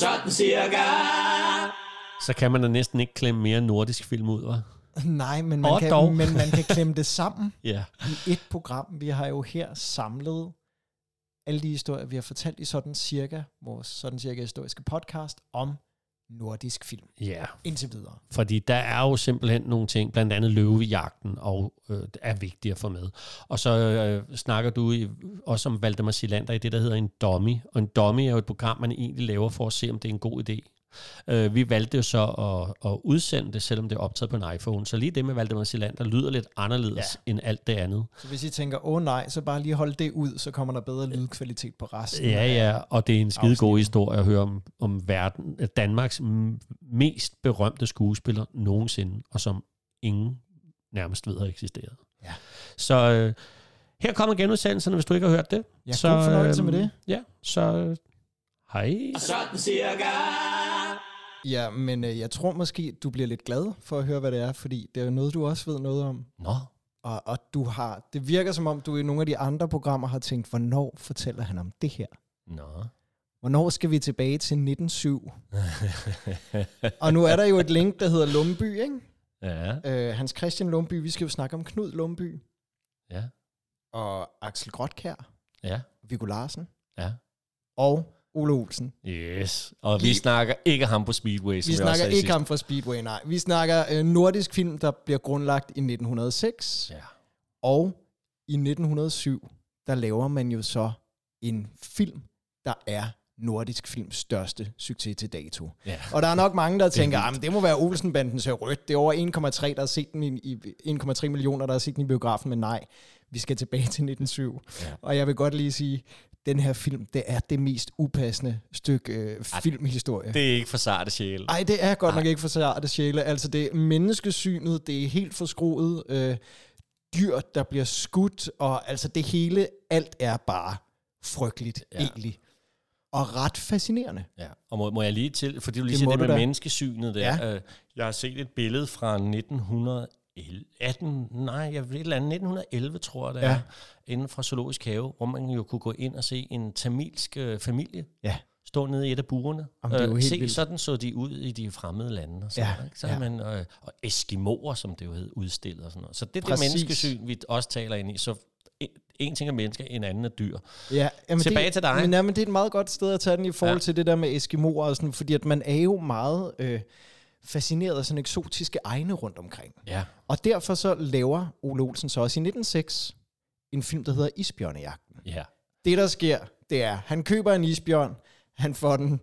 Sådan cirka. Så kan man da næsten ikke klemme mere nordisk film ud, hva'? Nej, men man, Og kan, dog. men man kan klemme det sammen Ja. i et program. Vi har jo her samlet alle de historier, vi har fortalt i sådan cirka, vores sådan cirka historiske podcast om nordisk film. Ja, Indtil videre. fordi der er jo simpelthen nogle ting, blandt andet løvejagten, og øh, er vigtige at få med. Og så øh, snakker du i, også om Valdemar Silander i det, der hedder en dummy. Og en dummy er jo et program, man egentlig laver for at se, om det er en god idé. Øh, vi valgte jo så at, at udsende det, selvom det er optaget på en iPhone. Så lige det med Valdemar Silander lyder lidt anderledes ja. end alt det andet. Så hvis I tænker, åh nej, så bare lige hold det ud, så kommer der bedre lydkvalitet på resten. Ja, ja, og det er en skide god historie at høre om, om verden, Danmarks mest berømte skuespiller nogensinde, og som ingen nærmest ved har eksisteret. Ja. Så øh, her kommer genudsendelserne, hvis du ikke har hørt det. Ja, så, god fornøjelse øhm, med det. Ja, så øh, hej. Sådan cirka. Ja, men øh, jeg tror måske, du bliver lidt glad for at høre, hvad det er, fordi det er jo noget, du også ved noget om. Nå, Og, og du har, det virker som om, du i nogle af de andre programmer har tænkt, hvornår fortæller han om det her? nå. Hvornår skal vi tilbage til 1907? og nu er der jo et link, der hedder Lumby, ikke? ja, Øh, Hans Christian Lumby, vi skal jo snakke om Knud Lumby, ja, og Axel Grotkær, ja, Viggo Larsen, ja. og Ole Olsen. Yes, og vi snakker ikke ham på Speedway, som Vi jeg også snakker sagde ikke sidst. om fra Speedway, nej. Vi snakker øh, nordisk film, der bliver grundlagt i 1906. Ja. Og i 1907, der laver man jo så en film, der er nordisk films største succes til dato. Ja. Og der er nok mange, der tænker, at det må være Olsenbanden ser rødt. Det er over 1,3, der har set den i, i 1,3 millioner, der har set den i biografen, men nej, vi skal tilbage til 1907. Ja. Og jeg vil godt lige sige, den her film, det er det mest upassende stykke øh, filmhistorie. Det er ikke for sarte sjæl. Ej, det er godt nok ikke for sarte sjæle. Altså, det er menneskesynet, det er helt forskroet. Øh, dyr, der bliver skudt, og altså det hele, alt er bare frygteligt, Ja. egentlig. Og ret fascinerende. Ja, og må, må jeg lige til, fordi du lige Det siger det med da. menneskesynet der. Ja. Øh, jeg har set et billede fra 1918, nej, jeg ved et eller andet, 1911 tror jeg det Ja. er, inden fra Zoologisk Have, hvor man jo kunne gå ind og se en tamilsk øh, familie Ja. stå nede i et af burene. Jamen, det er jo helt se, vildt. sådan så de ud i de fremmede lande. Og så, Ja, ikke? så ja. man, øh, og Eskimoer, som det jo hed, udstillet og sådan noget. Så det er det menneskesyn, vi også taler ind i. Så en, ting er mennesker, en anden er dyr. Ja, jamen Tilbage det, til dig. Men, ja, men det er et meget godt sted at tage den i forhold ja. til det der med Eskimoer og sådan, fordi at man er jo meget øh, fascineret af sådan eksotiske egne rundt omkring. Ja. Og derfor så laver Ole Olsen så også i 1906 en film, der hedder Isbjørnejagten. Ja. Det, der sker, det er, han køber en isbjørn, han får den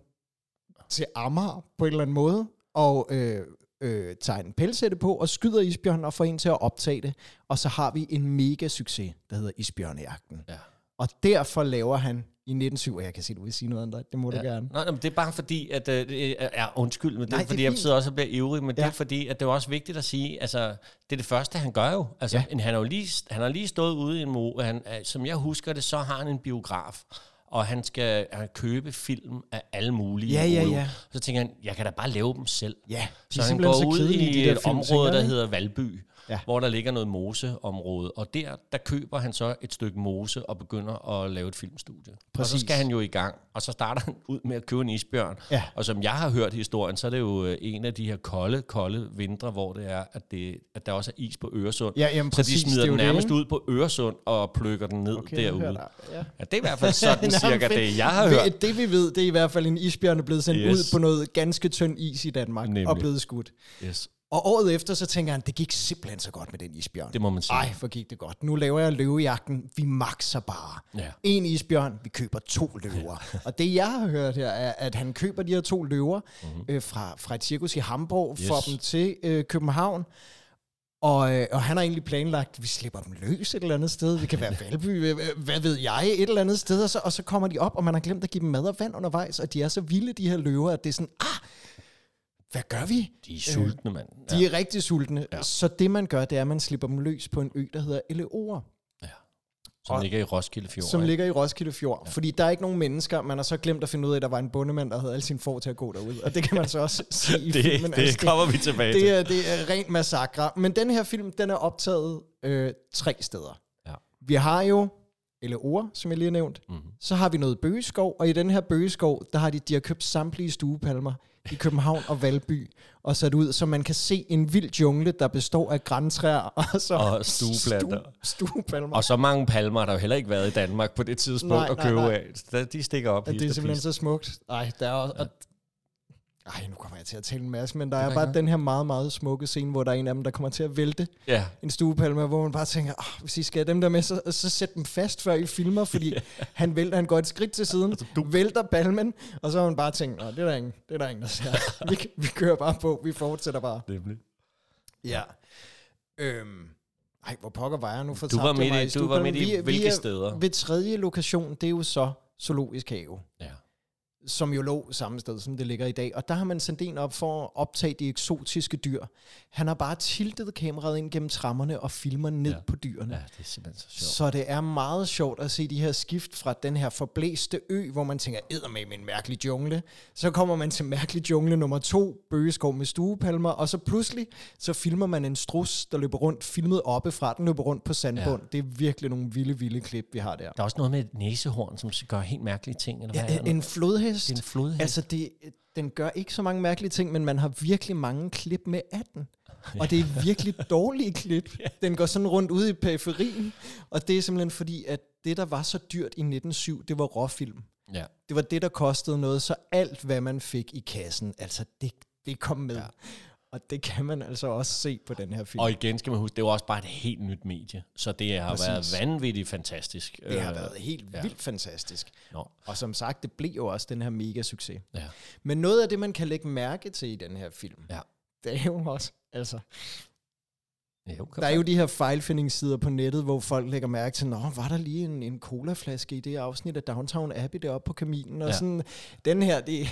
til Amager på en eller anden måde, og øh, øh, tager en pelsætte på og skyder isbjørnen og får en til at optage det. Og så har vi en mega succes, der hedder Isbjørnejagten. Ja. Og derfor laver han i 1907, og jeg kan se, du vil sige noget andet, det må ja. du gerne. Nej, men det er bare fordi, at... Øh, er, er undskyld, men det Nej, det er fordi, jeg sidder også og bliver ivrig, men ja. det Ja. er fordi, at det er også vigtigt at sige, altså, det er det første, han gør jo. Altså, Ja. ja. han, er jo lige, han har lige stået ude i en mo, han, øh, som jeg husker det, så har han en biograf, og han skal han købe film af alle mulige. Ja, ja, ja. Så tænker han, jeg kan da bare lave dem selv. Ja, Så han går så ud kedelige, i de der et film, område, der hedder Valby, Ja. hvor der ligger noget moseområde. Og der, der køber han så et stykke mose og begynder at lave et filmstudie. Og så Præcis. skal han jo i gang. Og så starter han ud med at købe en isbjørn. Ja. Og som jeg har hørt historien, så er det jo øh, en af de her kolde, kolde vintre, hvor det er, at, det, at der også er is på Øresund. Ja, jamen, så præcis, de det smider er den det, nærmest ikke? ud på Øresund og plukker den ned Okay, derude. Ja. Ja, det er i hvert fald sådan cirka det, jeg har hørt. Det vi ved, det er i hvert fald en isbjørn er blevet sendt Yes. ud på noget ganske tynd is i Danmark Nemlig. og blevet skudt. Yes. Og året efter, så tænker han, det gik simpelthen så godt med den isbjørn. Det må man sige. Ej, hvor gik det godt. Nu laver jeg løvejagten. Vi makser bare. Ja. En isbjørn, vi køber to løver. og det jeg har hørt her, er, at han køber de her to løver mm-hmm. øh, fra, fra et cirkus i Hamburg, yes. får dem til øh, København. Og, øh, og han har egentlig planlagt, at vi slipper dem løs et eller andet sted. Det kan være Valby, øh, hvad ved jeg, et eller andet sted. Og så, og så kommer de op, og man har glemt at give dem mad og vand undervejs. Og de er så vilde, de her løver, at det er sådan, ah, hvad gør vi? De er sultne, mand. De er rigtig sultne. Ja. Så det man gør, det er, at man slipper dem løs på en ø, der hedder Eleorer, Som Og- ligger i Roskilde Fjord. som ikke? ligger i Roskilde Fjord. Ja. Fordi der er ikke nogen mennesker. Man har så glemt at finde ud af, at der var en bondemand, der havde alle sine får til at gå derud. Og det kan man så også se i det, filmen. det Altså, kommer vi tilbage det, til. er, det er rent massakre. Men den her film, den er optaget øh, tre steder. Ja. Vi har jo eller ord, som jeg lige har nævnt. Mm-hmm. Så har vi noget bøgeskov, og i den her bøgeskov, der har de, de har købt samtlige stuepalmer i København og Valby, og sat ud, så man kan se en vild jungle, der består af græntræer og, så Og stueplanter. Stu, stuepalmer. Og så mange palmer har der jo heller ikke været i Danmark på det tidspunkt Nej, at nej, købe nej. af. Så De stikker op. hist det er og simpelthen så smukt. Ej, der er også... Ja. Ej, nu kommer jeg til at tale en masse, men der Det er gør bare den her meget, meget smukke scene, hvor der er en af dem, der kommer til at vælte Ja, en stuepalme, hvor man bare tænker, oh, hvis I skal have dem der med, så, så sæt dem fast, før I filmer, fordi han vælter, han går et skridt til siden, vælter palmen, og så har man bare tænkt, det er der ingen, det er der ingen, der ser. vi, vi kører bare på, vi fortsætter bare. nemlig. Ja. Øhm, ej, hvor pokker var jeg nu for Du var midt i, du var midt i hvilke steder? Ved tredje lokation, det er jo så Zoologisk Have Ja. Som jo lå samme sted, som det ligger i dag. Og der har man sendt en op for at optage de eksotiske dyr. Han har bare tiltet kameraet ind gennem trammerne og filmer ned Ja. på dyrene. ja, det er simpelthen så sjovt. Så det er meget sjovt at se de her skift fra den her forblæste ø, hvor man tænker, æder med en mærkelig jungle. Så kommer man til mærkelig jungle nummer to, bøgeskov med stuepalmer, og så pludselig, så filmer man en strus, der løber rundt, filmet oppefra, den løber rundt på sandbund. Ja. Det er virkelig nogle vilde, vilde klip, vi har der. Der er også noget med et næsehorn, som gør helt mærkelige ting. Eller Ja, en flodhest. Er en flodhest. Altså, det, den gør ikke så mange mærkelige ting, men man har virkelig mange klip med af den. Og det er virkelig dårlige klip. Den går sådan rundt ude i periferien, og det er simpelthen fordi, at det, der var så dyrt i 1907, det var råfilm. ja. Det var det, der kostede noget, så alt, hvad man fik i kassen, altså det, det kom med. Ja. Og det kan man altså også se på den her film. Og igen skal man huske, det er jo også bare et helt nyt medie. Så det har Præcis. været vanvittigt fantastisk. det har Øh, været helt ja. vildt fantastisk. Nå, Og som sagt, det blev jo også den her mega succes. ja. Men noget af det, man kan lægge mærke til i den her film, Ja. det er jo også, altså, Jo, der er jo de her fejlfindingssider på nettet, hvor folk lægger mærke til, nå, var der lige en, en colaflaske i det afsnit af Downtown Abbey deroppe på kaminen, og Ja. sådan, den her, det,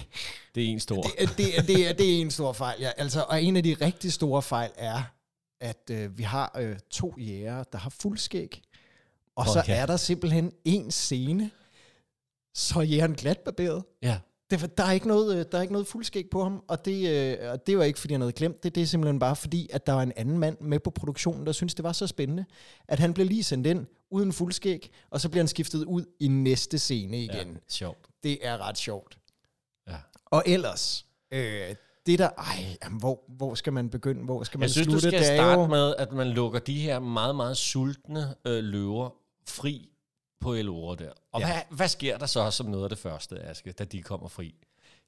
det er en stor. det, det, det, det, er, det er en stor fejl, ja. Altså, og en af de rigtig store fejl er, at øh, vi har øh, to jæger, der har fuldskæg, og Åh, så er der simpelthen en scene, så er jægeren glatbarberet. Ja, Det, er- der, er ikke noget, øh, der er ikke noget fuldskæg på ham, og det, øh, og det var ikke, fordi han havde glemt det. Det er simpelthen bare fordi, at der var en anden mand med på produktionen, der synes det var så spændende, at han blev lige sendt ind uden fuldskæg, og så bliver han skiftet ud i næste scene igen. ja. Sjovt. Det er ret sjovt. Ja. Og ellers, øh, det der, ej, jamen, hvor, hvor skal man begynde? Hvor skal man Jeg synes, du slutte? skal Det er starte jo- med, at man lukker de her meget, meget sultne øh, løver fri på Elora der. Og ja. Hvad, hvad sker der så som noget af det første, Aske, da de kommer fri?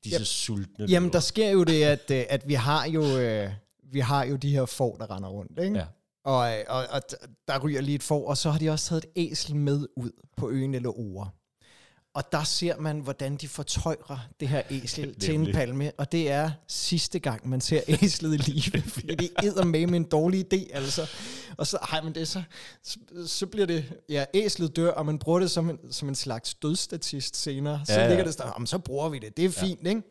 Disse Jamen- sultne Jamen, løver. der sker jo det, at, øh, at vi har jo... Øh, vi har jo de her får, der render rundt, ikke? Ja. Og, øh, og, og der ryger lige et får, og så har de også taget et æsel med ud på øen eller ore. Og der ser man, hvordan de fortøjrer det her æsel til en palme, og det er sidste gang, man ser æslet i live, fordi det æder med med en dårlig idé, altså. Og så, ej, men det så, så, bliver det, ja, æslet dør, og man bruger det som en, som en slags dødstatist senere. Så Ja, ja, ligger det sådan, "Jamen, så bruger vi det, det er fint, ja. ikke?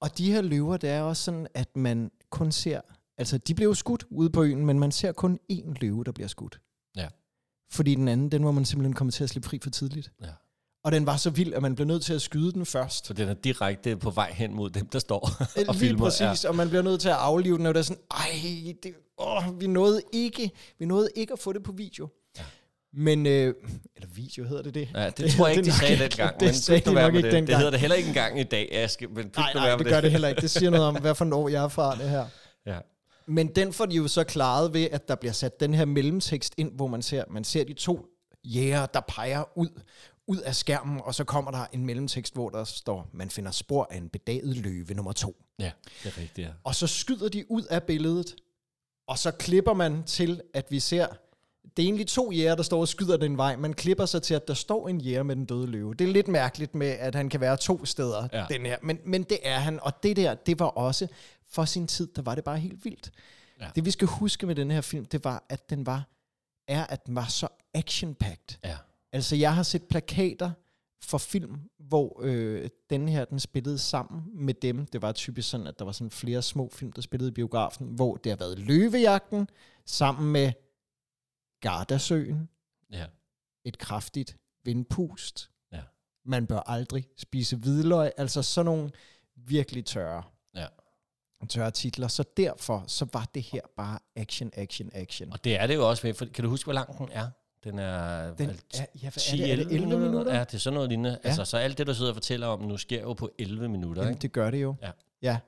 Og de her løver, det er også sådan, at man kun ser, altså de bliver jo skudt ude på øen, men man ser kun én løve, der bliver skudt. Ja. Fordi den anden, den var man simpelthen kommet til at slippe fri for tidligt. Ja. Og den var så vild, at man blev nødt til at skyde den først. Så den er direkte på vej hen mod dem, der står og Lige filmer. præcis, ja. og man bliver nødt til at aflive den, og det er sådan, ej, det, åh, vi nåede ikke, vi nåede ikke at få det på video. Ja. Men, øh, eller video hedder det det? Ja, det, det tror jeg ikke, de nok sagde dengang. Det men sagde de nok ikke det. Det hedder det heller ikke engang i dag, Aske. Men Nej, nej, det gør det heller ikke. Det siger noget om, hvad for en år jeg er fra det her. Ja. Men den får de jo så klaret ved, at der bliver sat den her mellemtekst ind, hvor man ser, man ser de to jæger, der peger ud, ud af skærmen, og så kommer der en mellemtekst, hvor der står, man finder spor af en bedaget løve nummer to. ja, det er rigtigt. Ja. Og så skyder de ud af billedet, og så klipper man til, at vi ser, det er egentlig to jæger, der står og skyder den vej. Man klipper sig til, at der står en jæger med den døde løve. Det er lidt mærkeligt med, at han kan være to steder, Ja. den her. Men, men det er han, og det der, det var også, for sin tid, der var det bare helt vildt. Ja. Det vi skal huske med den her film, det var, at den var, er, at den var så action-packed. ja. Altså, jeg har set plakater for film, hvor øh, den her, den spillede sammen med dem. Det var typisk sådan, at der var sådan flere små film, der spillede i biografen, hvor det har været Løvejagten sammen med Gardasøen, ja. et kraftigt vindpust. Ja. Man bør aldrig spise hvidløg. Altså sådan nogle virkelig tørre, Ja. tørre titler. Så derfor så var det her bare action, action, action. Og det er det jo også med, for kan du huske, hvor lang den er? Den er, Den er, ja, hvad 10, er det? Er det 11 minutter? Ja, det er sådan noget lignende. Ja. Altså, så alt det, du sidder og fortæller om nu, sker jo på 11 minutter, Jamen, ikke? det gør det jo. Ja. ja.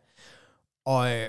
Og øh,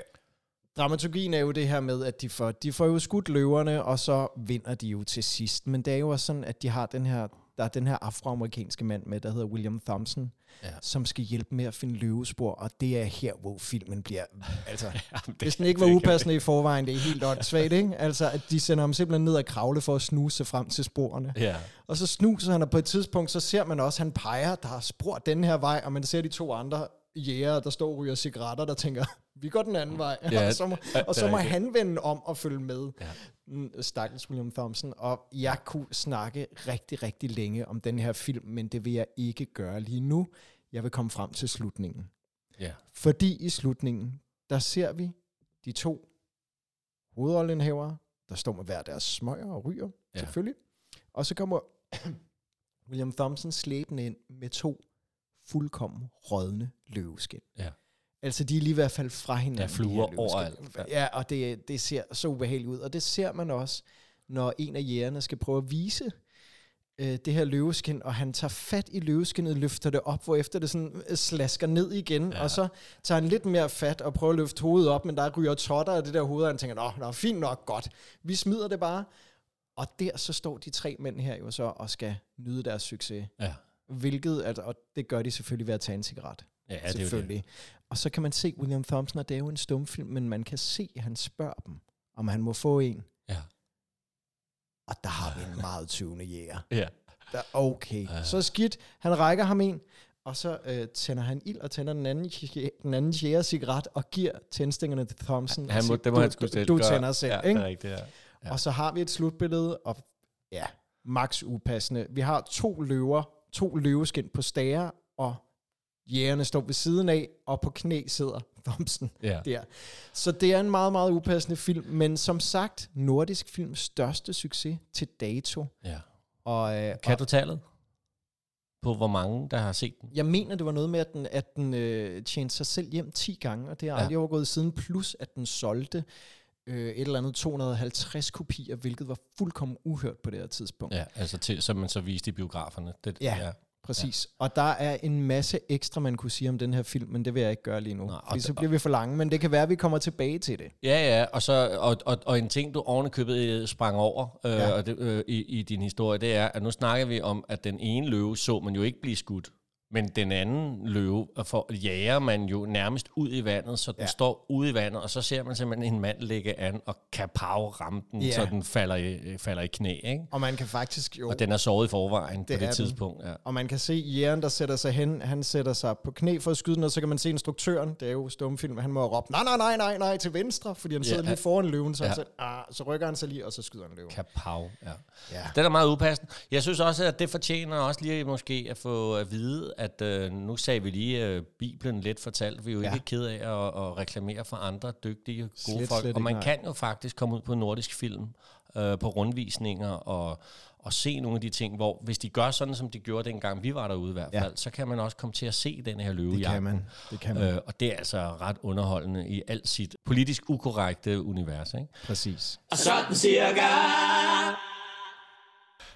dramaturgien er jo det her med, at de får, de får jo skudt løverne, og så vinder de jo til sidst. Men det er jo også sådan, at de har den her, der er den her afroamerikanske mand med, der hedder William Thompson, Ja. som skal hjælpe med at finde løvespor, og det er her, hvor filmen bliver... Altså, Jamen, hvis den ikke var upassende i forvejen, det er helt åndssvagt, ikke? Altså, at de sender ham simpelthen ned og kravle for at snuse frem til sporene. Ja. Og så snuser han, og på et tidspunkt, så ser man også, at han peger, der er spor den her vej, og man ser de to andre jæger, der står og ryger cigaretter, der tænker, vi går den anden vej. Ja, og så må, og det så må han vende om og følge med. Ja. Stakkels William Thompson. Og jeg kunne snakke rigtig, rigtig længe om den her film, men det vil jeg ikke gøre lige nu. Jeg vil komme frem til slutningen. Ja. Fordi i slutningen, der ser vi de to hovedrollenhavere, der står med hver deres smøger og ryger, ja. selvfølgelig. Og så kommer William Thompson slæbende ind med to fuldkommen rådne løveskin. Ja. Altså, de er lige i hvert fald fra hinanden. Ja, fluer de overalt. Ja. Og det, det ser så ubehageligt ud. Og det ser man også, når en af jægerne skal prøve at vise øh, det her løveskin, og han tager fat i løveskinnet, løfter det op, hvorefter det sådan øh, slasker ned igen, Ja. og så tager han lidt mere fat og prøver at løfte hovedet op, men der ryger totter af det der hoved, og han tænker, nå, nå, fint nok, godt. Vi smider det bare. Og der så står de tre mænd her jo så og skal nyde deres succes. Ja. Hvilket, altså, og det gør de selvfølgelig ved at tage en cigaret. Ja, det er jo det. selvfølgelig. Og så kan man se William Thompson, og det er jo en stumfilm, men man kan se, at han spørger dem, om han må få en. Ja. Og der har vi en meget tøvende jæger. Ja. Der, okay, Ja. så skidt. Han rækker ham en, og så øh, tænder han ild og tænder den anden, den anden jæger cigaret og giver tændstængerne til Thompson. Han og må, siger, det må du, han du, selv du gøre. tænder selv, ja, ikke? det er rigtigt, ja. Ja. Og så har vi et slutbillede, og ja, max upassende. Vi har to løver, to løveskin på stager, og jægerne står ved siden af, og på knæ sidder Thompson ja. der. Så det er en meget, meget upassende film, men som sagt, nordisk films største succes til dato. ja. Og, øh, Kan og du tallet? På hvor mange, der har set den? jeg mener, det var noget med, at den, at den øh, tjente sig selv hjem 10 gange, og det har Ja. aldrig overgået siden, plus at den solgte øh, et eller andet 250 kopier, hvilket var fuldkommen uhørt på det her tidspunkt. Ja, altså til, som man så viste i biograferne. Det, Ja. ja. Præcis. Ja. Og der er en masse ekstra, man kunne sige om den her film, men det vil jeg ikke gøre lige nu. Nej, og så bliver vi for lange, men det kan være, at vi kommer tilbage til det. Ja, ja, og, så, og, og, og en ting, du ovenikøbet øh, sprang over øh, Ja. og det, øh, i, i din historie, det er, at nu snakker vi om, at den ene løve så man jo ikke blive skudt. Men den anden løve for, jager man jo nærmest ud i vandet, så den ja. Står ude i vandet, og så ser man simpelthen en mand lægge an og kapav ramme den, Ja. så den falder i, øh, falder i knæ. Ikke? Og man kan faktisk jo... Og den er såret i forvejen det på det den. tidspunkt. Ja. Og man kan se jægeren, der sætter sig hen, han sætter sig på knæ for at skyde den, og så kan man se instruktøren, det er jo stumfilm, han må råbe, nej, nej, nej, nej, nej, til venstre, fordi han sidder ja. lige foran løven, så, Ja. ja. så, ah, så rykker han sig lige, og så skyder han løven. Kapav, ja. Ja. Den er meget upassende. Jeg synes også, at det fortjener også lige måske at få at vide, at øh, nu sagde vi lige øh, Bibelen lidt fortalt. Vi er jo ja. Ja. ikke ked af at, at reklamere for andre dygtige, gode Slet, folk. slet og man nej. kan jo faktisk komme ud på nordisk film, øh, på rundvisninger og, og se nogle af de ting, hvor hvis de gør sådan, som de gjorde dengang vi var derude i hvert Ja. fald, så kan man også komme til at se den her Det løvejagt. kan man. Det kan man. Øh, og det er altså ret underholdende i alt sit politisk ukorrekte univers. Ikke? Præcis. Og sådan cirka.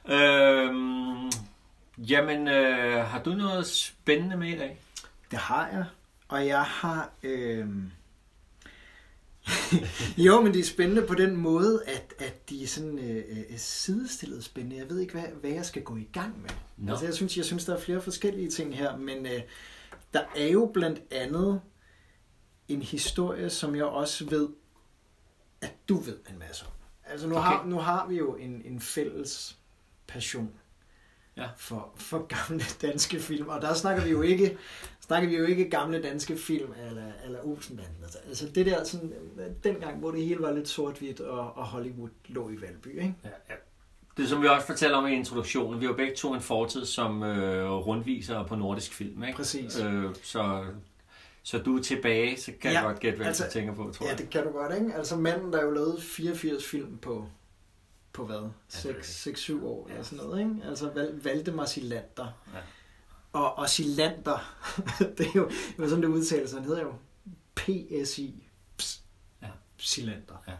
Øhm, jamen, øh, har du noget spændende med i dag? Det har jeg. Og jeg har... Øh... jo, men det er spændende på den måde, at, at de er sådan øh, øh, sidestillet spændende. Jeg ved ikke, hvad, hvad jeg skal gå i gang med. Nå. Altså, jeg, synes, jeg synes, der er flere forskellige ting her, men øh, der er jo blandt andet en historie, som jeg også ved, at du ved en masse om. Altså, nu, okay. har, nu har vi jo en, en fælles passion Ja. for, for gamle danske film. Og der snakker vi jo ikke, snakker vi jo ikke gamle danske film eller, eller Olsenbanden. Altså, altså det der sådan, dengang, hvor det hele var lidt sort-hvidt, og, og Hollywood lå i Valby, ikke? Ja, ja. Det som vi også fortæller om i introduktionen, vi har begge to en fortid som øh, rundviser på nordisk film, ikke? Præcis. Øh, så, så du er tilbage, så kan ja, Ja, jeg godt gætte, hvad altså, du tænker på, tror Ja, jeg. det kan du godt, ikke? Altså manden, der jo lavede 84 film på, på hvad? det er 6-7 år Ja. eller sådan noget, ikke? Altså Val- Valdemar Silander. Ja. Og, og Silander, det er jo det sådan, det udtales, han hedder jo PSI. Ps, Ja. Silander. Ja.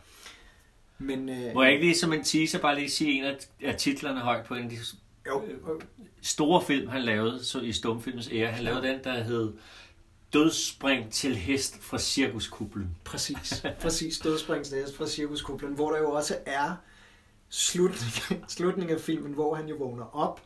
Men, øh, Må jeg ikke lige som en teaser bare lige sige en af, titlerne højt på en af de jo, store film, han lavede så i stumfilmens ære. Han lavede den, der hed Dødsspring til hest fra cirkuskublen. Præcis, præcis. Dødspringsnæst fra cirkuskublen, hvor der jo også er slutningen, slutningen af filmen, hvor han jo vågner op,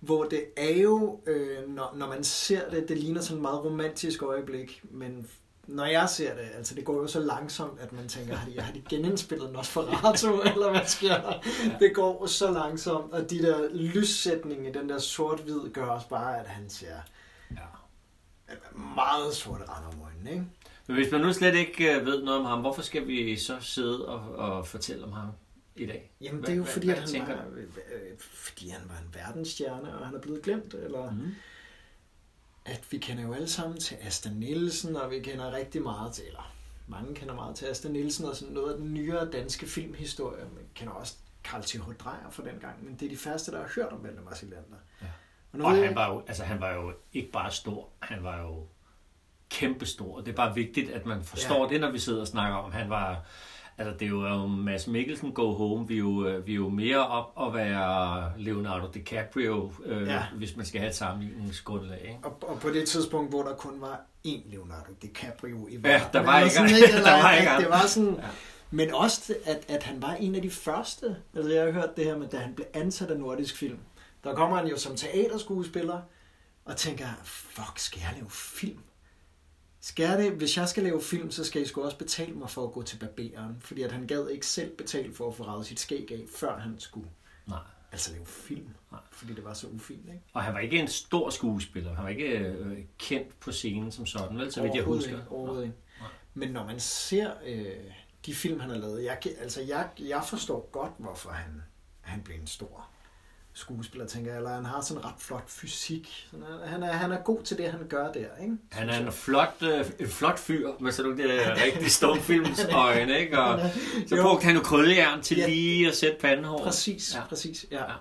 hvor det er jo, øh, når, når man ser det, det ligner sådan et meget romantisk øjeblik, men når jeg ser det, altså det går jo så langsomt, at man tænker, har de, har de genindspillet Nosferatu, eller hvad sker der? Det går så langsomt, og de der lyssætning i den der sort-hvid gør også bare, at han ser Ja. meget sorte rand om øjnene, ikke? Men hvis man nu slet ikke øh, ved noget om ham, hvorfor skal vi så sidde og, og fortælle om ham i dag? Jamen, Hvad- det er jo hvad- fordi, hvad at han var, øh, øh, fordi han var en verdensstjerne, og han er blevet glemt, eller Mhm. at vi kender jo alle sammen til Asta Nielsen, og vi kender rigtig meget til, eller mange kender meget til Asta Nielsen, og sådan noget af den nyere danske filmhistorie. Man kender også Carl T.H. Dreyer fra den gang, men det er de første, der har hørt om Valdemar Silander. Ja. Og Og han var, jo, altså, han var jo ikke bare stor, han var jo kæmpestor. Det er bare vigtigt, at man forstår ja. det, når vi sidder og snakker om, han var... Altså, det er jo Mads Mikkelsen Go Home. Vi er jo, øh, vi er jo mere op at være Leonardo DiCaprio, øh, Ja. hvis man skal have et sammenligningsgrundlag. Ikke? Og, og på det tidspunkt, hvor der kun var én Leonardo DiCaprio i Ja, der var ikke- sådan, ikke? Eller, der var ikke Det var sådan... Ja. Men også, at, at han var en af de første. Altså, jeg har hørt det her med, da han blev ansat af Nordisk Film. Der kommer han jo som teaterskuespiller, og tænker, fuck, skal jeg lave film? Skal jeg det? Hvis jeg skal lave film, så skal I sgu også betale mig for at gå til barberen. Fordi at han gad ikke selv betale for at få ravet sit skæg af, før han skulle Nej. altså lave film. Nej. Fordi det var så ufint, ikke? Og han var ikke en stor skuespiller. Han var ikke øh, kendt på scenen som sådan, vel? Så vidt jeg husker. Ikke, overhovedet ikke. Men når man ser øh, de film, han har lavet, jeg, altså jeg, jeg forstår godt, hvorfor han, han blev en stor skuespiller, tænker jeg. Eller han har sådan en ret flot fysik. Sådan, han- han, er, han er god til det, han gør der, ikke? Han er en flot, øh, en flot fyr med sådan nogle der rigtig stumfilms øjne, ikke? Og er- så brugte han jo krøllejern til Ja. lige at sætte pandehår. Præcis, ja. præcis, ja. Ja.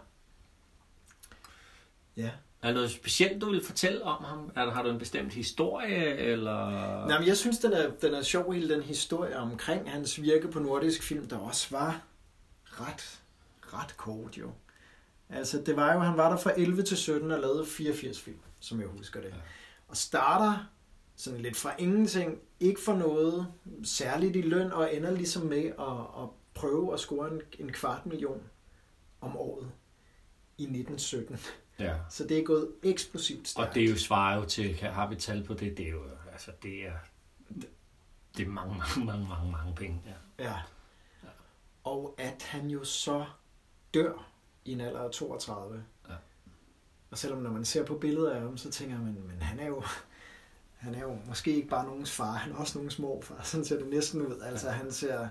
ja. Er der noget specielt, du vil fortælle om ham? Er der, har du en bestemt historie, eller... Nej, men jeg synes, den er, den er sjov, hele den historie omkring hans virke på nordisk film, der også var ret, ret kort jo. Altså, det var jo, han var der fra 11 til 17 og lavede 84 film, som jeg husker det. Ja. Og starter sådan lidt fra ingenting, ikke for noget særligt i løn, og ender ligesom med at, at prøve at score en, en kvart million om året i 1917. Ja. Så det er gået eksplosivt stærkt. Og det er jo svarer jo til, har vi tal på det, det er jo, altså det er, det er mange, mange, mange, mange, mange penge. Ja. Ja. Og at han jo så dør i en alder af 32. Ja. Og selvom når man ser på billeder af ham, så tænker man, men han er jo, han er jo måske ikke bare nogens far, han er også nogens morfar. Sådan ser det næsten ud. Altså han ser,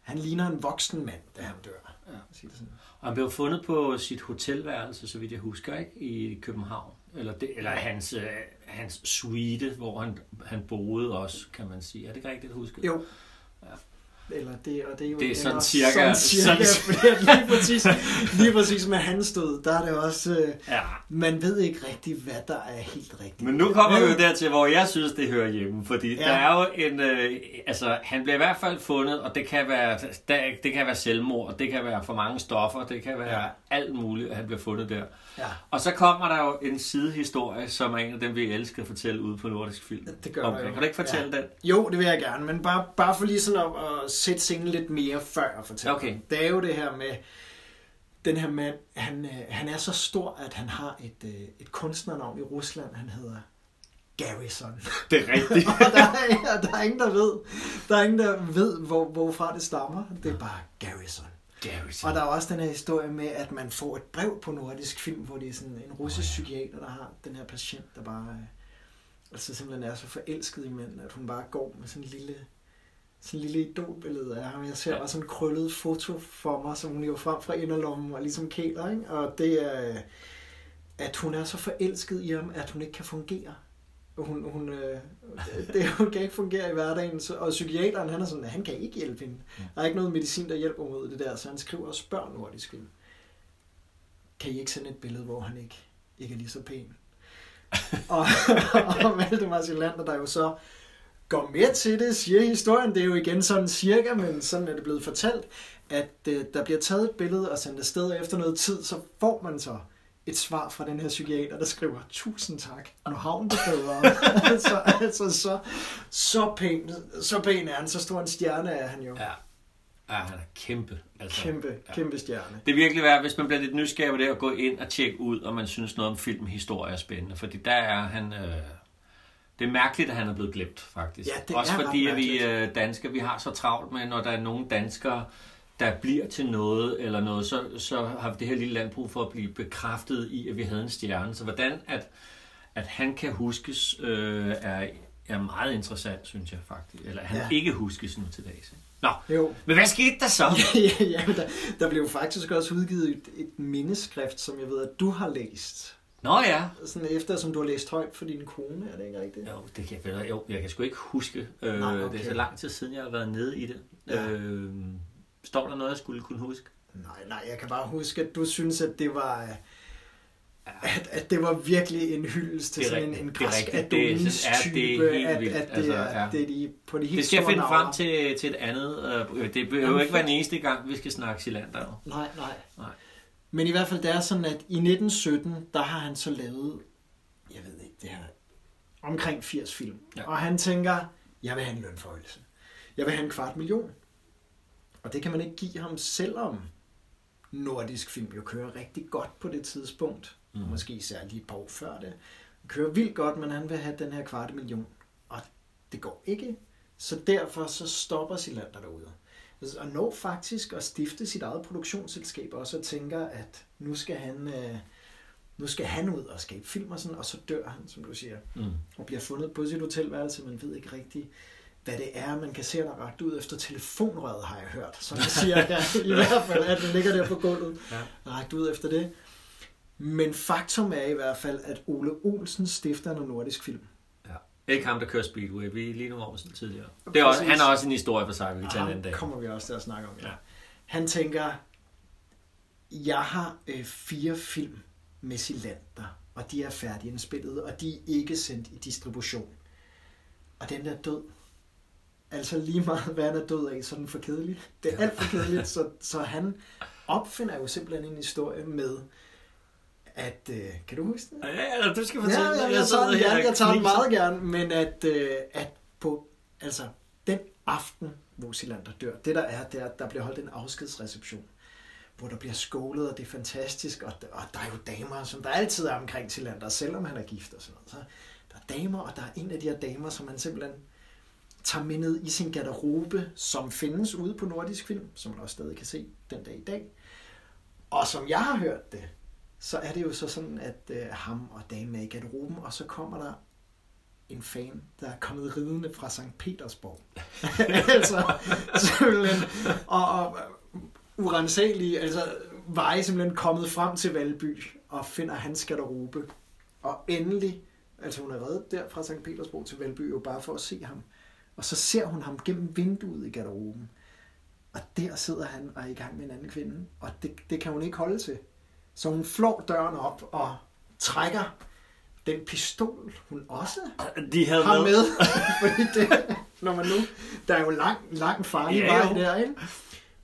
han ligner en voksen mand, da han dør. Ja. Sig det sådan. Og han blev fundet på sit hotelværelse, så vidt jeg husker, ikke? I København. Eller, det, eller hans, øh, hans suite, hvor han, han boede også, kan man sige. Er det ikke rigtigt husket? Jo. Ja. Eller det, og det er jo Det er sådan cirka- Sådan cirka, sådan- lige præcis, lige præcis med hans død, der er det også, øh, Ja. man ved ikke rigtig, hvad der er helt rigtigt. Men nu kommer vi jo dertil, hvor jeg synes, det hører hjemme. Fordi ja. Der er jo en... Øh, altså, han bliver i hvert fald fundet, og det kan være, der, det kan være selvmord, og det kan være for mange stoffer, det kan være ja. Alt muligt, at han bliver fundet der. Ja. Og så kommer der jo en sidehistorie, som er en af dem, vi elsker at fortælle ude på Nordisk Film. Det gør okay. jo. Kan du ikke fortælle ja. den? Jo, det vil jeg gerne, men bare, bare for lige sådan at, at sætte scenen lidt mere før jeg fortæller. Okay. den. Det er jo det her med, den her mand, han, øh, han er så stor, at han har et, øh, et kunstnernavn i Rusland, han hedder Garrison. Det er rigtigt. og der er, der er ingen, der ved, der er ingen, der ved hvor, hvorfra det stammer. Det er bare Garrison. Og der er også den her historie med, at man får et brev på nordisk film, hvor det er sådan en russisk psykiater, der har den her patient, der bare øh, altså simpelthen er så forelsket i mænd, at hun bare går med sådan en lille, sådan en lille idolbillede af ham. Jeg ser Ja. bare sådan en krøllet foto for mig, som hun jo frem fra inderlommen og ligesom kæler, ikke? Og det er, øh, at hun er så forelsket i ham, at hun ikke kan fungere. Hun, hun, øh, det, hun kan ikke fungere i hverdagen, så, og psykiateren han er sådan, at han kan ikke hjælpe hende. Der er ikke noget medicin, der hjælper mod det der, så han skriver og spørger nordisk film. Kan I ikke sende et billede, hvor han ikke, ikke er lige så pæn? og, og Valdemar Silander, der jo så går med til det, siger historien. Det er jo igen sådan cirka, men sådan er det blevet fortalt, at øh, der bliver taget et billede og sendt afsted, og efter noget tid, så får man så et svar fra den her psykiater, der skriver, tusind tak, nu havn det bedre. altså, altså så, så, pæn, så pæn er han, så stor en stjerne er han jo. Ja. Ja, han er kæmpe. Altså, Kæmpe, ja. kæmpe stjerne. Det er virkelig værd, hvis man bliver lidt nysgerrig på det, at gå ind og tjekke ud, om man synes noget om filmhistorie er spændende. Fordi der er han... Øh, det er mærkeligt, at han er blevet glemt, faktisk. Ja, det Også er fordi, at vi øh, danskere, vi har så travlt med, når der er nogle danskere, der bliver til noget eller noget, så, så har det her lille land brug for at blive bekræftet i, at vi havde en stjerne. Så hvordan at, at han kan huskes, øh, er, er meget interessant, synes jeg faktisk. Eller han Ja. ikke huskes nu til dags. Nå, Jo. men hvad skete der så? ja, ja, der, der blev faktisk også udgivet et, et mindeskrift, som jeg ved, at du har læst. Nå ja, Sådan efter, som du har læst højt for din kone, er det ikke rigtigt? Jo, det kan jeg, jo, jeg kan sgu ikke huske. Øh, Nej, Det okay. er så lang tid siden, jeg har været nede i det. Ja. Øh, står der noget, jeg skulle kunne huske? Nej, nej, jeg kan bare huske, at du synes, at det var... øh, At, at det var virkelig en hyldest til Det sådan en, en Det græsk. Det er- Adonis-type, ja, det er helt at, at det, Altså, ja. det er de, på de helt Det skal jeg finde frem navler. til, til et andet. Øh, det behøver ikke være den eneste gang, vi skal snakke Silander. Nej, nej. Nej. Men i hvert fald, det er sådan, at i 1917, der har han så lavet, jeg ved ikke, det her, omkring 80 film. Ja. Og han tænker, jeg vil have en lønforhøjelse. Jeg vil have en kvart million. Og det kan man ikke give ham, selvom nordisk film jo kører rigtig godt på det tidspunkt. Mm. Måske især lige et par år før det. Han kører vildt godt, men han vil have den her kvart million. Og det går ikke. Så derfor så stopper Silander derude. Og når faktisk at stifte sit eget produktionsselskab også og tænker, at nu skal han, øh, nu skal han ud og skabe film og sådan, og så dør han, som du siger, Mm. og bliver fundet på sit hotelværelse. Man ved ikke rigtigt, hvad det er. Man kan se, at der er ragt ud efter telefonrøret, har jeg hørt. Som jeg siger, ja, i hvert fald, at den ligger der på gulvet. Ja. Ragt ud efter det. Men faktum er i hvert fald, at Ole Olsen stifter en nordisk film. Ja. Ikke ham, der kører Speedway. Vi er lige nu over sådan tidligere. Det er også, han er også en historie for sig, vi kan tage en anden dag. kommer vi også til at snakke om, ja. Ja. Han tænker, jeg har øh, fire film med Silander, og de er færdigindspillet, og de er ikke sendt i distribution. Og den er død. Altså lige meget, hvad han er død af, så er den for kedelig. Det er alt for kedeligt, så, så han opfinder jo simpelthen en historie med, at, øh, kan du huske det? Ja, ja, du skal Ja, fortælle. ja, mig. jeg, sidder tager den gerne, jeg tager den meget gerne, men at, øh, at på, altså, den aften, hvor Silander dør, det der er, det er, at der bliver holdt en afskedsreception, hvor der bliver skålet, og det er fantastisk, og, og der er jo damer, som der altid er omkring Silander, selvom han er gift og sådan noget. Så der er damer, og der er en af de her damer, som han simpelthen tager med ned i sin garderobe, som findes ude på Nordisk Film, som man også stadig kan se den dag i dag. Og som jeg har hørt det, så er det jo så sådan, at øh, ham og damen er i garderoben, og så kommer der en fan, der er kommet ridende fra St. Petersborg. altså, simpelthen, og, og øh, urensagelige, altså veje simpelthen kommet frem til Valby, og finder hans garderobe. Og endelig, altså hun er reddet der fra St. Petersborg til Valby, jo bare for at se ham. Og så ser hun ham gennem vinduet i garderoben. Og der sidder han og er i gang med en anden kvinde. Og det, det kan hun ikke holde til. Så hun flår døren op og trækker den pistol, hun også De havde har med. med. Fordi det, når man nu, der er jo lang, lang farlig Ja, vej der, ikke?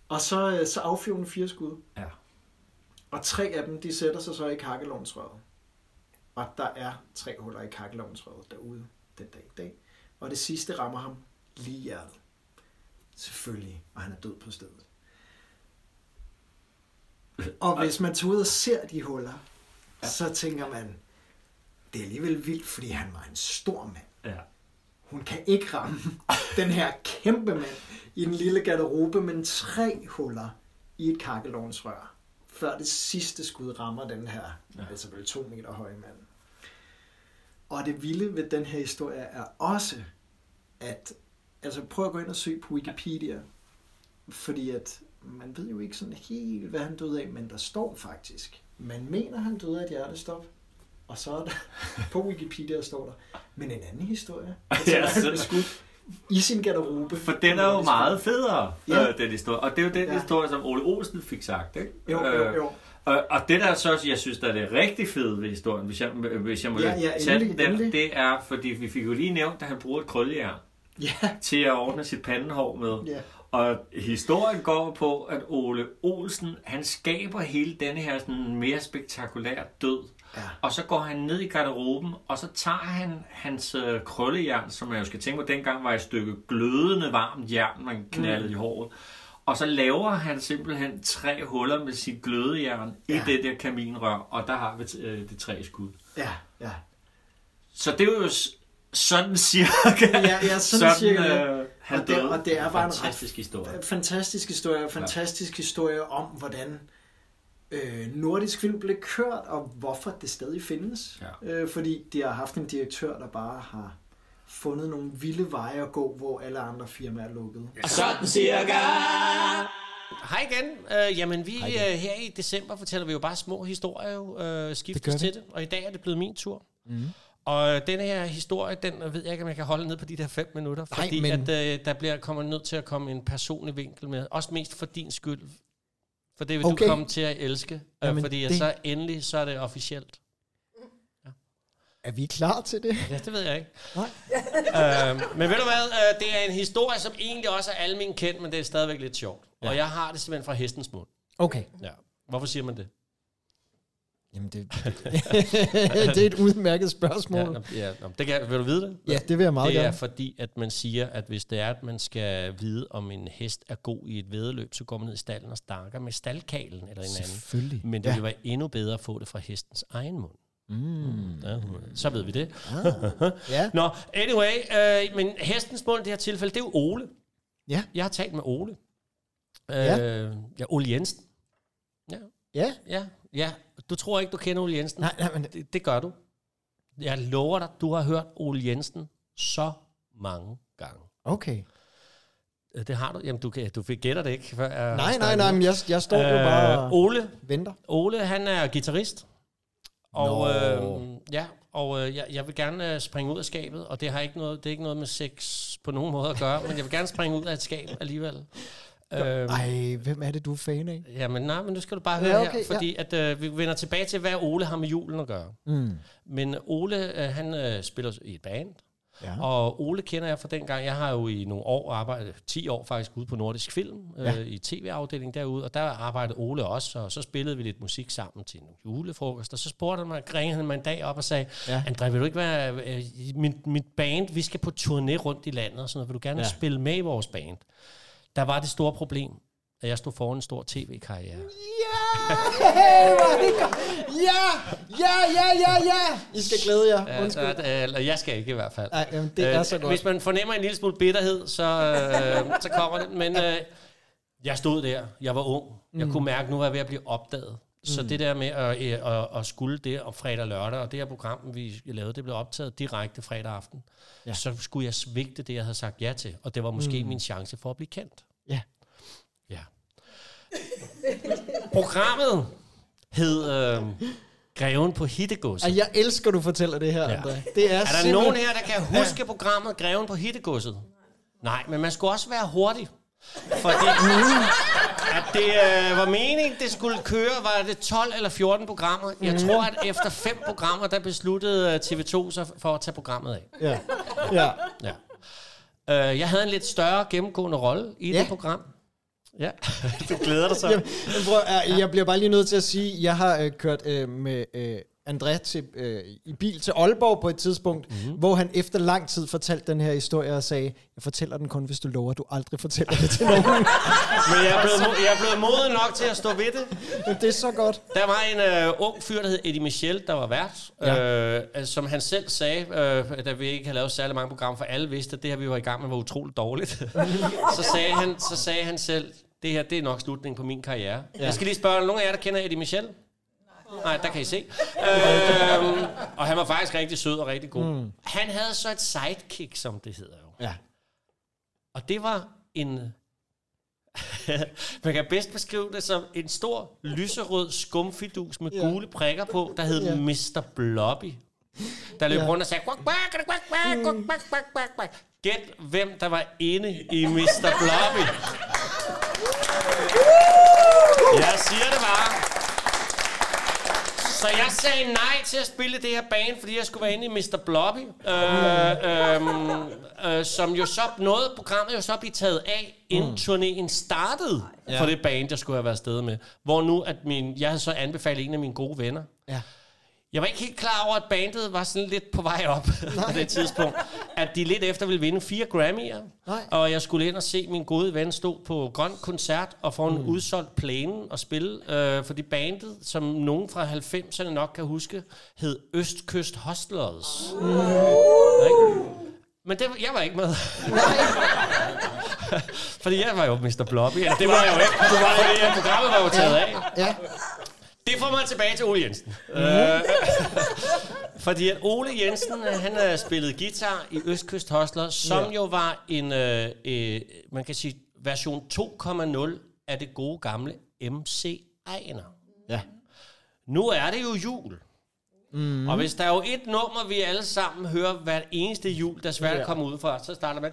Og så, øh, så affyrer hun fire skud. Ja. Og tre af dem, de sætter sig så i kakkelovnsrøret. Og der er tre huller i kakkelovnsrøret derude den dag i dag. Og det sidste rammer ham lige i hjertet. Selvfølgelig. Og han er død på stedet. Og hvis man tager ud og ser de huller, ja. så tænker man, det er alligevel vildt, fordi han var en stor mand. Ja. Hun kan ikke ramme den her kæmpe mand i en lille garderobe, men tre huller i et kakkelovnsrør, før det sidste skud rammer den her. Ja. altså vel to meter høje mand. Og det vilde ved den her historie er også, at, altså prøv at gå ind og søge på Wikipedia, fordi at man ved jo ikke sådan helt, hvad han døde af, men der står faktisk, man mener, han døde af et hjertestop, og så er der, på Wikipedia står der, men en anden historie, altså, Ja, han så- blev skudt i sin garderobe. For den er jo meget federe, Ja. øh, den historie. Og det er jo den Ja. ja. historie, som Ole Olsen fik sagt, ikke? Jo, jo, Øh, jo. Og, og det der så, jeg synes, der er det rigtig fede ved historien, hvis jeg, hvis jeg må Ja, ja, tage endelig, den, endelig. det er, fordi vi fik jo lige nævnt, at han bruger et krøllejern. Ja. til at ordne sit pandehår med. Ja. Og historien går på, at Ole Olsen, han skaber hele denne her sådan mere spektakulære død. Ja. Og så går han ned i garderoben, og så tager han hans øh, krøllejern, som jeg jo skal tænke på, dengang var et stykke glødende varmt jern, man knaldede mm. i håret. Og så laver han simpelthen tre huller med sit glødejern ja. i Ja. det der kaminrør, og der har vi øh, det tre skud. Ja, ja. Så det er jo sådan cirka, Ja, ja, sådan cirka, ja. øh, han Og det- døde. og det er bare en fantastisk historie. Fantastisk historie, fantastisk historie om, hvordan øh, nordisk film blev kørt, og hvorfor det stadig findes. Ja. Øh, fordi de har haft en direktør, der bare har fundet nogle vilde veje at gå, hvor alle andre firmaer er lukket. Sådan cirka. Hej igen. Øh, jamen, vi øh, her i december fortæller vi jo bare små historier, jo, øh, Det skiftes vi. til det. Og i dag er det blevet min tur. Mm. Og den her historie, den ved jeg ikke, om jeg kan holde ned på de der fem minutter. Nej, Fordi men- at, øh, der bliver, kommer nødt til at komme en personlig vinkel med. Også mest for din skyld. For det vil okay. Du komme til at elske. Øh, Jamen, fordi det... det- så endelig, så er det officielt. Er vi klar til det? Ja, det ved jeg ikke. Nej. øhm, men ved du hvad, øh, det er en historie, som egentlig også er almen kendt, men det er stadigvæk lidt sjovt. Ja. Og jeg har det simpelthen fra hestens mund. Okay. Ja. Hvorfor siger man det? Jamen, det, det er et udmærket Ja, spørgsmål. ja, nå, det kan, vil du vide det? Ja, det vil jeg meget det er gerne. fordi, at man siger, at hvis det er, at man skal vide, om en hest er god i et vedløb, så går man ned i stallen og snakker med staldkalen eller en anden. Selvfølgelig. Men det ja. vil være endnu bedre at få det fra hestens egen mund. Mm. Ja, så ved vi det. Ah. Ja. Nå, anyway, øh, men hestens mund i det her tilfælde, det er jo Ole. Ja. Jeg har talt med Ole. Øh, Ja. ja, Ole Jensen. Ja, Ja. ja, ja. Du tror ikke, du kender Ole Jensen? Nej, nej, men Det, det gør du. Jeg lover dig, du har hørt Ole Jensen så mange gange. okay. Øh, Det har du. Jamen, du, kan, du fik gætter det ikke. Før jeg Nej, nej, nej, men jeg, jeg står jo bare Øh, Ole, venter. Ole, han er guitarist. Og, øh, ja, og øh, jeg, jeg vil gerne øh, springe ud af skabet, og det har ikke noget, det er ikke noget med sex på nogen måde at gøre, men jeg vil gerne springe ud af et skab alligevel. Øhm, Ej, hvem er det, du er fan af? Jamen nej, men nu skal du bare høre Ja, ja, okay, her, fordi at, øh, vi vender tilbage til, hvad Ole har med julen at gøre. Mm. Men Ole, øh, han øh, spiller i et band, Ja. og Ole kender jeg fra dengang. Jeg har jo i nogle år arbejdet, 10 år faktisk, ude på Nordisk Film, Ja. øh, i tv-afdelingen derude, og der arbejdede Ole også, og så spillede vi lidt musik sammen til en julefrokost, og så spurgte han mig, ringede han mig en dag op og sagde, Ja. André, vil du ikke være, øh, mit, mit band, vi skal på turné rundt i landet, og sådan noget, vil du gerne ja. spille med i vores band? Der var det store problem, at jeg stod foran en stor tv-karriere. Ja! Ja! Ja, ja, ja, ja! I skal glæde jer. Ja, Undskyld. øh, eller jeg skal ikke i hvert fald. Nej, jamen, det er så godt. Hvis man fornemmer en lille smule bitterhed, så, øh, så kommer det. Men øh, jeg stod der. Jeg var ung. Jeg Mm. kunne mærke, at nu var jeg ved at blive opdaget. Så det der med at, øh, at, at skulle det om fredag og lørdag, og det her program, vi lavede, det blev optaget direkte fredag aften. Ja. Ja. Så skulle jeg svigte det, jeg havde sagt ja til. Og det var måske mm. min chance for at blive kendt. Ja. Ja. Programmet hed øh, Greven på Hittegodset. Ej, jeg elsker, du fortæller det her, Ja. André. Det er, Er der simpelthen- nogen her, der kan huske ja. programmet Greven på Hittegodset? Nej, men man skulle også være hurtig. Fordi at det øh, var meningen, det skulle køre, var det 12 eller 14 programmer. Jeg tror, at efter fem programmer, der besluttede øh, TV2 sig for at tage programmet af. Ja. ja. Ja. Øh, jeg havde en lidt større gennemgående rolle i Ja. det program. Ja, du glæder dig så. Jamen, men prøv, jeg, jeg bliver bare lige nødt til at sige, jeg har øh, kørt øh, med øh, André til, øh, i bil til Aalborg på et tidspunkt, Mhm. mm-hmm. hvor han efter lang tid fortalte den her historie og sagde, jeg fortæller den kun, hvis du lover, at du aldrig fortæller det til nogen. Men jeg er, blevet, mo- jeg er blevet moden nok til at stå ved det. Det er så godt. Der var en øh, ung fyr, der hed Eddie Michel, der var vært, Ja. ja. øh, som han selv sagde, øh, da vi ikke havde lavet særlig mange programmer, for alle vidste, at det her, vi var i gang med, var utroligt dårligt. så, sagde han, så sagde han selv, det her, det er nok slutningen på min karriere. Ja. Jeg skal lige spørge, nogen af jer, der kender Eddie Michel? Nej, der kan I se. øhm, og han var faktisk rigtig sød og rigtig god. Mm. Han havde så et sidekick, som det hedder jo. Ja. Og det var en... man kan bedst beskrive det som en stor lyserød skumfidus med ja. gule prikker på, der hed ja. Mr. Blobby. Der løb ja. rundt og sagde... Quack, quack, quack, quack, quack, mm. quack, quack, quack. Gæt, hvem der var inde i Mr. Blobby. Jeg sagde nej til at spille det her band, fordi jeg skulle være inde i Mr. Blobby, øh, øh, øh, som jo så nåede programmet jo så blive taget af, inden mm. turnéen startede ja. for det band, jeg skulle have været afsted med. Hvor nu, at min, jeg havde så anbefalet en af mine gode venner. Ja. Jeg var ikke helt klar over, at bandet var sådan lidt på vej op på det tidspunkt. At de lidt efter ville vinde fire Grammy'er. Nej. Og jeg skulle ind og se min gode ven stå på Grøn Koncert og få en mm. udsolgt plæne og spille. Øh, fordi bandet, som nogen fra 90'erne nok kan huske, hed Østkyst Hostlers. Mm. Men det, jeg var ikke med. fordi jeg var jo Mr. Blobby. Eller det var jeg jo ikke. Du var, fordi programmet var jo taget af. Ja. Det får mig tilbage til Ole Jensen. Mm. Øh, fordi at Ole Jensen, øh, han har spillet guitar i Østkyst Hostler, som ja. jo var en, øh, øh, man kan sige, version 2,0 af det gode gamle MC Ejner. Ja. Nu er det jo jul. Mm. Og hvis der er jo et nummer, vi alle sammen hører hver eneste jul, der svært ja. kommer ud fra, så starter man...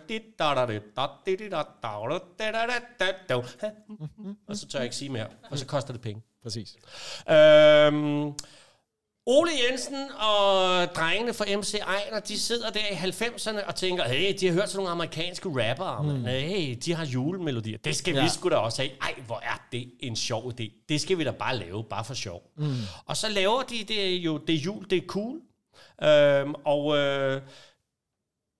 Og så tør jeg ikke sige mere, og så koster det penge, Præcis. Øhm, Ole Jensen og drengene fra MC Ejner, de sidder der i 90'erne og tænker, hey, de har hørt sådan nogle amerikanske rappere, mm. hey, de har julemelodier. Det skal ja. Vi sgu da også have. Ej, hvor er det en sjov idé. Det skal vi da bare lave, bare for sjov. Mm. Og så laver de det jo, det er jul, det er cool. Øhm, og øh,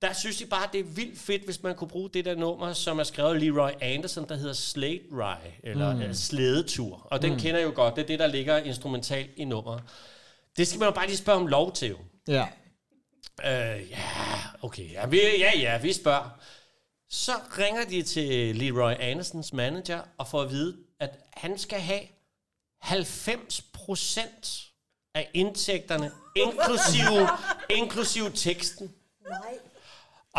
der synes de bare, det er vildt fedt, hvis man kunne bruge det der nummer, som er skrevet af Leroy Anderson, der hedder Slate Ride, eller mm. Slædetur. Og den mm. kender jeg jo godt. Det er det, der ligger instrumentalt i nummeret. Det skal man jo bare lige spørge om lov til. jo. Ja. Øh, ja, okay. Ja, vi, ja, ja, vi spørger. Så ringer de til Leroy Andersons manager og får at vide, at han skal have 90% af indtægterne, inklusive, inklusive teksten. Nej.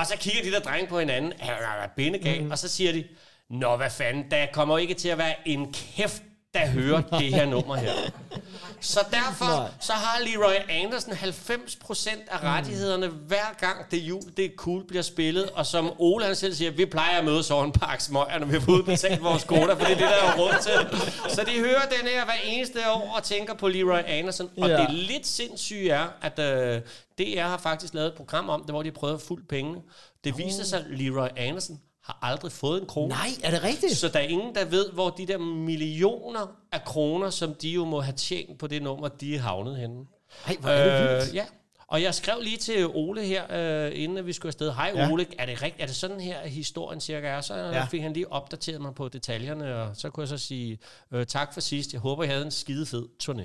Og så kigger de der drenge på hinanden, er bindegal, mm. og så siger de, Nå, hvad fanden, der kommer ikke til at være en kæft, der hører det her nummer her. Så derfor så har Leroy Andersen 90% af rettighederne, hver gang det jul, det er cool, bliver spillet. Og som Ole han selv siger, vi plejer at mødes over en pakke smøger, når vi får udbetalt vores koder, for det er det, der er råd til. Så de hører den her hver eneste år og tænker på Leroy Andersen. Og Ja. det lidt sindssyge er, at øh, DR har faktisk lavet et program om det, hvor de prøvede at fulde pengene. Det viser sig, at Leroy Andersen har aldrig fået en krone. Nej, er det rigtigt? Så der er ingen, der ved, hvor de der millioner af kroner, som de jo må have tjent på det nummer, de er havnet henne. Nej, hvor er det vildt. ja. Og jeg skrev lige til Ole her, øh, inden vi skulle afsted. Hej Ja. Ole, er det rigtigt? Er det sådan her, historien cirka er? Så Ja. ja. fik han lige opdateret mig på detaljerne, og så kunne jeg så sige øh, tak for sidst. Jeg håber, I havde en skide fed turné.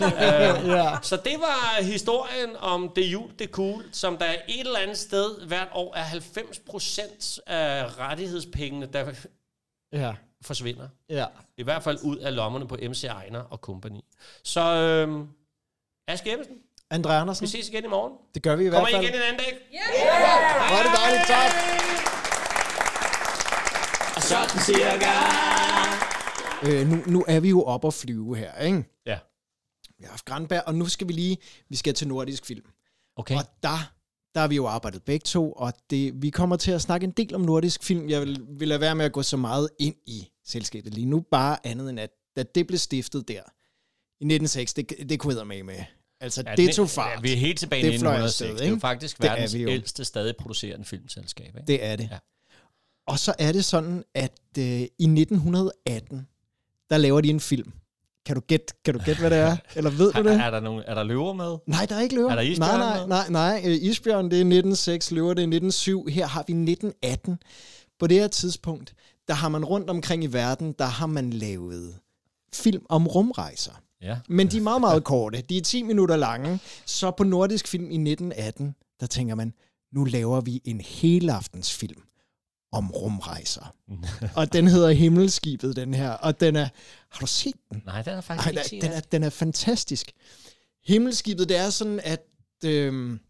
Ja. Så det var historien om det jul, det cool, som der et eller andet sted hvert år er 90% af rettighedspengene, der Ja. forsvinder. Ja. I hvert fald ud af lommerne på MC Ejner og company. Så øhm, Aske Ebbesen, Andre Andersen, vi ses igen i morgen. det gør vi i Kommer hvert I fald. igen en anden dag? Hvor er det dejligt, tak. Sådan cirka. Øh, nu, nu er vi jo oppe og flyve her, ikke? Ja. Vi har haft Grandberg, og nu skal vi lige, vi skal til nordisk film. Okay. Og der, der har vi jo arbejdet begge to, og det, vi kommer til at snakke en del om nordisk film. Jeg vil, vil lade være med at gå så meget ind i selskabet lige nu, bare andet end at, da det blev stiftet der i 1906, det, det kunne jeg med med. Altså, ja, det tog fart. Ja, vi er helt tilbage i Det fløj 1906. afsted, det er jo ikke? faktisk Det er verdens jo. ældste stadig producerende filmselskab. Ikke? Det er det. Ja. Og så er det sådan, at øh, i 1918, der laver de en film. Kan du gætte, kan du gætte hvad det er? Eller ved du Er, det? er, der nogen, er der løver med? Nej, der er ikke løver. Er der isbjørn Nej, nej, nej, nej. Øh, Isbjørn, det er 1906, løver det er 1907. Her har vi 1918. På det her tidspunkt, der har man rundt omkring i verden, der har man lavet film om rumrejser. Ja. Men de er meget, meget korte. De er 10 minutter lange. Så på Nordisk Film i 1918, der tænker man, nu laver vi en helaftensfilm om rumrejser. og den hedder Himmelskibet, den her. Og den er... Har du set den? Nej, den er faktisk Ej, ikke set. den, er, den er fantastisk. Himmelskibet, det er sådan, at øhm,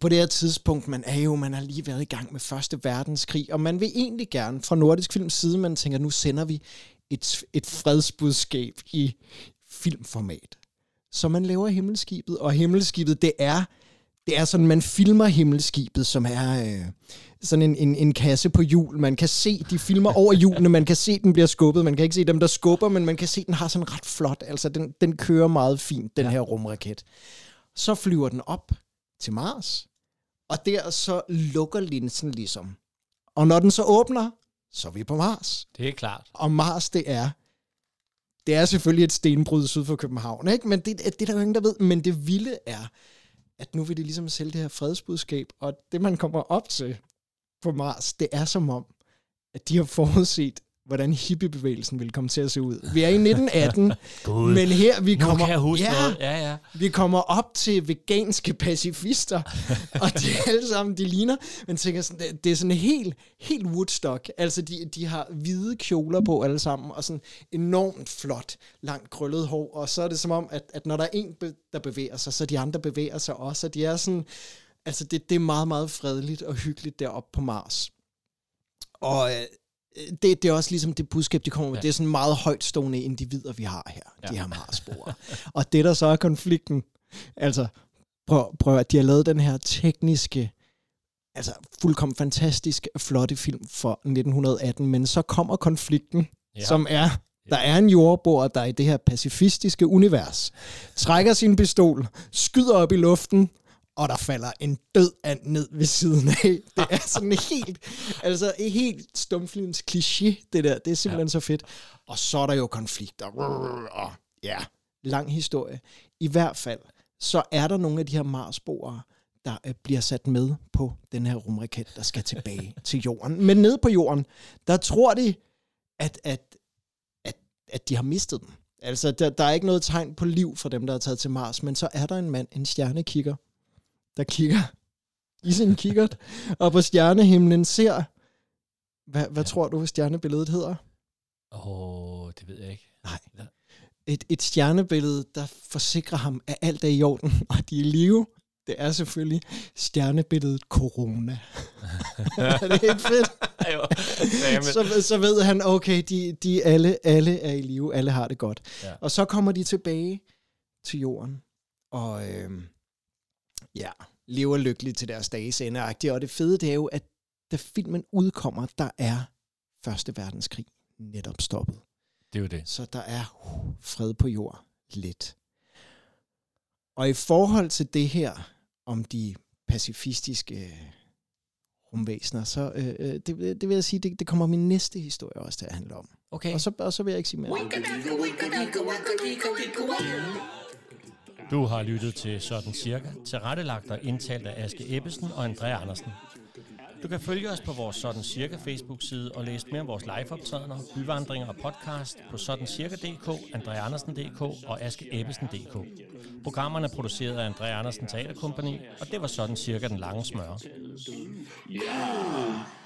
på det her tidspunkt, man er jo, man har lige været i gang med Første Verdenskrig, og man vil egentlig gerne fra Nordisk Films side, man tænker, nu sender vi et, et fredsbudskab i filmformat. Så man laver Himmelskibet, og Himmelskibet, det er det er sådan, man filmer himmelskibet, som er øh, sådan en, en, en kasse på hjul. Man kan se, de filmer over hjulene, man kan se, den bliver skubbet. Man kan ikke se dem, der skubber, men man kan se, den har sådan ret flot. Altså, den, den kører meget fint, den ja. her rumraket. Så flyver den op til Mars, og der så lukker linsen ligesom. Og når den så åbner, så er vi på Mars. Det er klart. Og Mars, det er det er selvfølgelig et stenbrud syd for København, ikke? men det, det er der jo ingen, der ved. Men det vilde er, at nu vil de ligesom sælge det her fredsbudskab, og det, man kommer op til på Mars, det er som om, at de har forudset, hvordan hippiebevægelsen vil komme til at se ud. Vi er i 1918, God. men her vi kommer, kan jeg huske ja, noget. Ja, ja. vi kommer op til veganske pacifister, og de alle sammen, de ligner, men tænker sådan, det, er sådan helt, helt Woodstock. Altså, de, de har hvide kjoler på alle sammen, og sådan enormt flot, langt krøllet hår, og så er det som om, at, at når der er en, der bevæger sig, så de andre bevæger sig også, og de er sådan, altså det, det er meget, meget fredeligt og hyggeligt deroppe på Mars. Og øh, det, det er også ligesom det budskab, de kommer med. Ja. Det er sådan meget højtstående individer, vi har her, ja. de her Marsboere. og det, der så er konflikten, altså, prøv, prøv at de har lavet den her tekniske, altså fuldkommen fantastisk flotte film for 1918, men så kommer konflikten, Ja. som er, der er en jordboer, der i det her pacifistiske univers, trækker sin pistol, skyder op i luften, og der falder en død and ned ved siden af. Det er sådan helt, altså helt stumfilms kliché, det der. Det er simpelthen ja. så fedt. Og så er der jo konflikter. Og ja, lang historie. I hvert fald, så er der nogle af de her Marsboere, der øh, bliver sat med på den her rumraket, der skal tilbage til jorden. Men nede på jorden, der tror de, at, at, at, at de har mistet dem. Altså, der, der er ikke noget tegn på liv for dem, der er taget til Mars, men så er der en mand, en stjernekikker, der kigger i sin kikkert, og på stjernehimlen ser, hvad, hvad tror du, stjernebilledet hedder? Åh, oh, det ved jeg ikke. Nej. Et, et stjernebillede, der forsikrer ham, at alt er i orden, og de er i live. Det er selvfølgelig stjernebilledet corona. er det ikke fedt? så, så ved han, okay, de, de alle, alle er i live, alle har det godt. Ja. Og så kommer de tilbage til jorden, og øh, ja, lever lykkeligt til deres dages ende. Og det fede, det er jo, at da filmen udkommer, der er Første Verdenskrig netop stoppet. Det er jo det. Så der er uh, fred på jord lidt. Og i forhold til det her, om de pacifistiske øh, rumvæsener, så øh, øh, det, det vil jeg sige, det, det kommer min næste historie også til at handle om. Okay. Og så, og så vil jeg ikke sige mere. Du har lyttet til Sådan Cirka, tilrettelagt og indtalt af Aske Ebbesen og André Andersen. Du kan følge os på vores Sådan Cirka Facebook-side og læse mere om vores liveoptrædener, byvandringer og podcast på sådancirka.dk, andreandersen.dk og askeebbesen.dk. Programmerne er produceret af André Andersen Teaterkompagni, og det var Sådan Cirka den lange smør. Yeah.